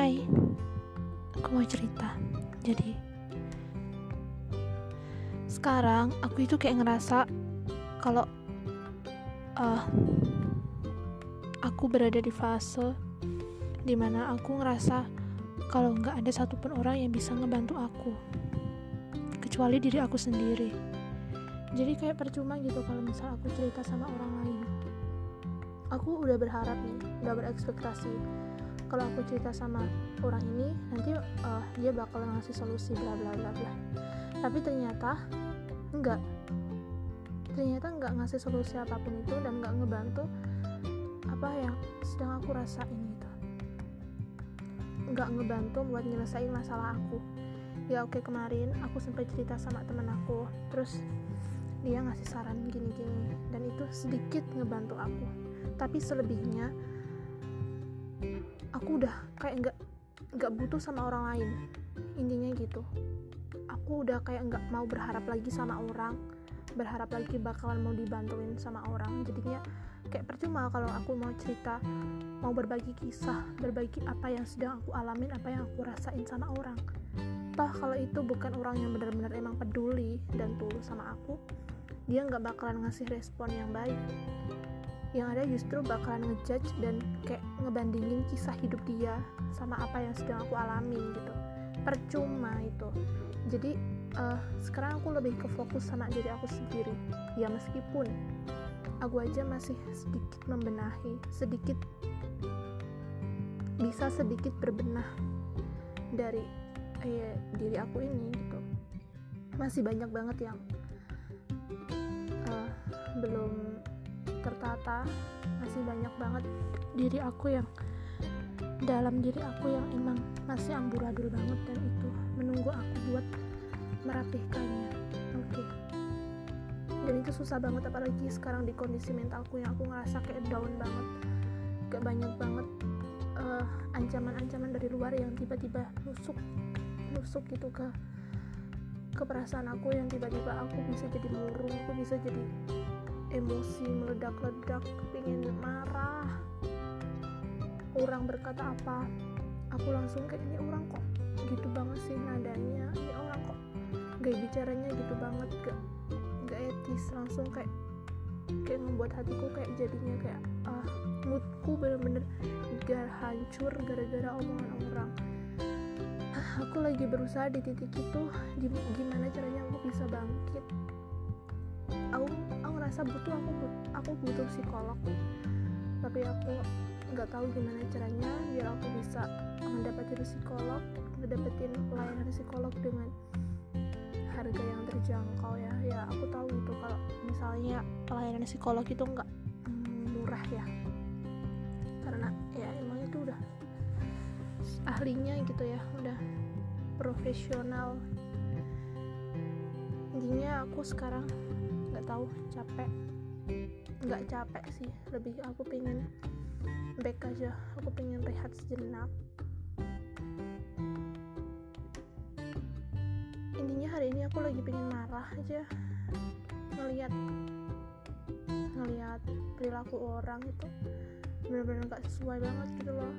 Hai, aku mau cerita. Jadi, sekarang aku itu kayak ngerasa kalau uh, aku berada di fase di mana aku ngerasa kalau nggak ada satupun orang yang bisa ngebantu aku, kecuali diri aku sendiri. Jadi kayak percuma gitu kalau misal aku cerita sama orang lain. Aku udah berharap nih, udah berekspektasi kalau aku cerita sama orang ini nanti uh, dia bakal ngasih solusi bla bla bla bla. Tapi ternyata enggak. Ternyata enggak ngasih solusi apa pun itu dan enggak ngebantu apa yang sedang aku rasain itu enggak ngebantu buat nyelesain masalah aku. Ya oke kemarin aku sempat cerita sama temen aku terus dia ngasih saran gini-gini dan itu sedikit ngebantu aku. Tapi selebihnya aku udah kayak nggak nggak butuh sama orang lain. Intinya gitu. Aku udah kayak nggak mau berharap lagi sama orang. Berharap lagi bakalan mau dibantuin sama orang. Jadinya kayak percuma kalau aku mau cerita mau berbagi kisah berbagi apa yang sedang aku alamin apa yang aku rasain sama orang. Toh kalau itu bukan orang yang benar-benar emang peduli dan tulus sama aku dia nggak bakalan ngasih respon yang baik yang ada justru bakalan ngejudge dan kayak ngebandingin kisah hidup dia sama apa yang sedang aku alami gitu. Percuma itu. Jadi uh, sekarang aku lebih ke fokus sama diri aku sendiri. Ya meskipun aku aja masih sedikit membenahi sedikit bisa sedikit berbenah dari eh, diri aku ini gitu. Masih banyak banget yang uh, belum tertata masih banyak banget diri aku yang dalam diri aku yang emang masih amburadul banget dan itu menunggu aku buat merapihkannya oke okay. dan itu susah banget apalagi sekarang di kondisi mentalku yang aku ngerasa kayak down banget gak banyak banget uh, ancaman-ancaman dari luar yang tiba-tiba nusuk nusuk gitu ke ke perasaan aku yang tiba-tiba aku bisa jadi murung aku bisa jadi emosi meledak-ledak pengen marah. Orang berkata apa aku langsung kayak ini orang kok gitu banget sih nadanya ini orang kok gaya bicaranya gitu banget gak gak etis. Langsung kayak kayak membuat hatiku kayak jadinya kayak ah moodku bener-bener gak hancur gara-gara omongan orang. Aku lagi berusaha di titik itu gimana caranya aku bisa bangkit. Aku ngerasa butuh aku aku butuh psikolog. Tapi aku nggak tahu gimana caranya biar aku bisa mendapatkan psikolog mendapatkan pelayanan psikolog dengan harga yang terjangkau ya. Ya aku tahu itu kalau misalnya pelayanan psikolog itu nggak mm, murah ya. Karena ya emang itu udah ahlinya gitu ya udah profesional. Intinya aku sekarang nggak tahu capek. Nggak capek sih lebih aku pengen back aja. Aku pengen rehat sejenak. Intinya hari ini aku lagi pengen marah aja. Ngelihat ngelihat perilaku orang itu benar-benar nggak sesuai banget gitu loh.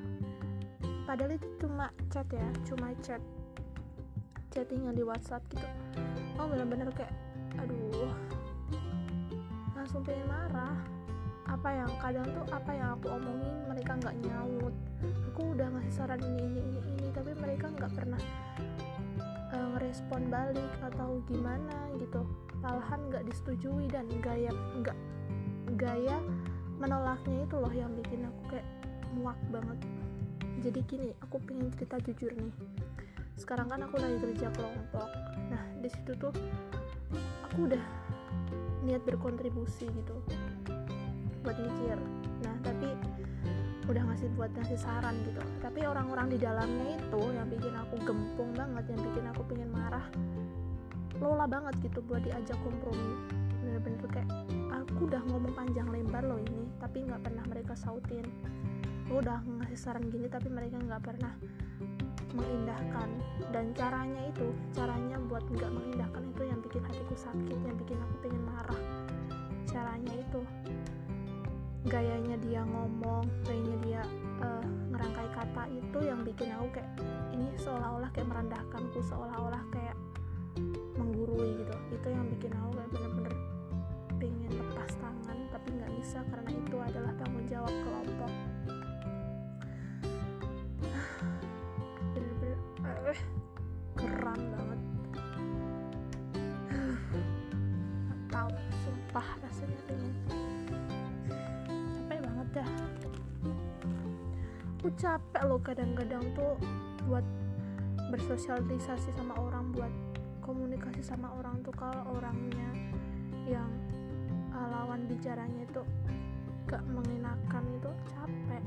Padahal itu cuma chat ya cuma chat. Chattingan di WhatsApp gitu. Oh benar-benar kayak aduh langsung pengen marah. Apa yang kadang tuh apa yang aku omongin mereka nggak nyaut. Aku udah ngasih saran ini ini ini ini tapi mereka nggak pernah uh, ngerespon balik atau gimana gitu. Malahan nggak disetujui dan gaya nggak gaya menolaknya itu loh yang bikin aku kayak muak banget. Jadi gini aku pengen cerita jujur nih. Sekarang kan aku lagi kerja kelompok. Nah di situ tuh aku udah niat berkontribusi gitu. Buat mikir. Nah tapi udah ngasih buat ngasih saran gitu. Tapi orang-orang di dalamnya itu yang bikin aku gempung banget yang bikin aku pengen marah lola banget gitu buat diajak kompromi. Bener-bener kayak aku udah ngomong panjang lebar loh ini tapi nggak pernah mereka sautin. Aku udah ngasih saran gini tapi mereka nggak pernah mengindahkan dan caranya itu caranya buat nggak mengindahkan itu yang bikin hatiku sakit yang bikin aku pengen marah. Caranya itu gayanya dia ngomong gayanya dia uh, ngerangkai kata itu yang bikin aku kayak ini seolah-olah kayak merendahkanku seolah-olah kayak menggurui gitu. Itu yang bikin aku kayak bener-bener pengen lepas tangan tapi nggak bisa karena itu adalah tanggung jawab uh, keren banget. Tahu sumpah rasanya pengen capek banget dah. Aku capek loh kadang-kadang tuh buat bersosialisasi sama orang buat komunikasi sama orang tuh kalau orangnya yang uh, lawan bicaranya itu gak mengenakan itu capek.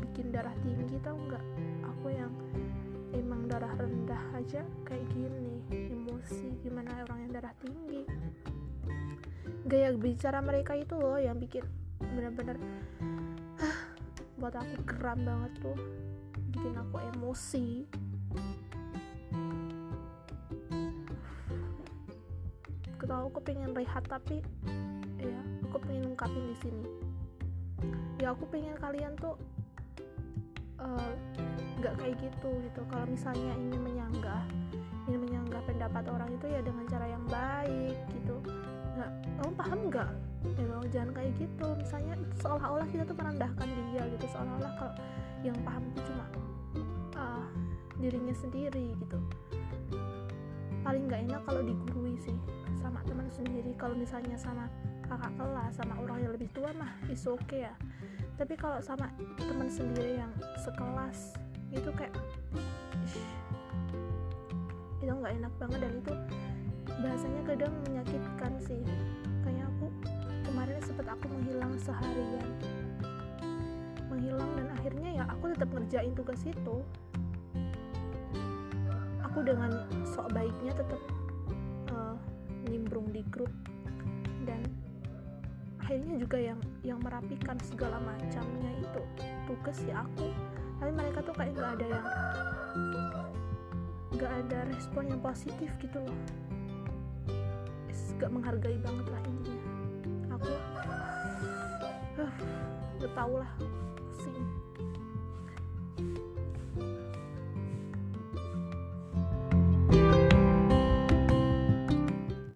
Bikin darah tinggi tau nggak? Aku yang emang darah rendah aja kayak gini emosi gimana orang yang darah tinggi. Gaya bicara mereka itu loh yang bikin bener-bener buat aku geram banget tuh bikin aku emosi. Ketahu aku pengen rehat tapi ya aku pengen ungkapin di sini. Ya aku pengen kalian tuh nggak uh, kayak gitu gitu. Kalau misalnya ingin menyanggah ingin menyanggah pendapat orang itu ya dengan cara yang baik gitu. Nggak kamu paham nggak? Emang jangan kayak gitu. Misalnya seolah-olah kita tuh merendahkan dia gitu. Seolah-olah kalau yang paham itu cuma uh, dirinya sendiri gitu. Paling nggak enak kalau digurui sih sama teman sendiri. Kalau misalnya sama kakak kelas sama orang yang lebih tua mah is oke okay ya tapi kalau sama teman sendiri yang sekelas itu kayak itu nggak enak banget dan itu bahasanya kadang menyakitkan sih. Kayak aku kemarin sempat aku menghilang seharian. Menghilang dan akhirnya ya aku tetap ngerjain tugas itu. Aku dengan sok baiknya tetap uh, nimbrung di grup akhirnya juga yang yang merapikan segala macamnya itu. Tugas ya aku. Tapi mereka tuh kayak nggak ada yang nggak ada respon yang positif gitu loh. Gak menghargai banget lah intinya. Aku uh, tau lah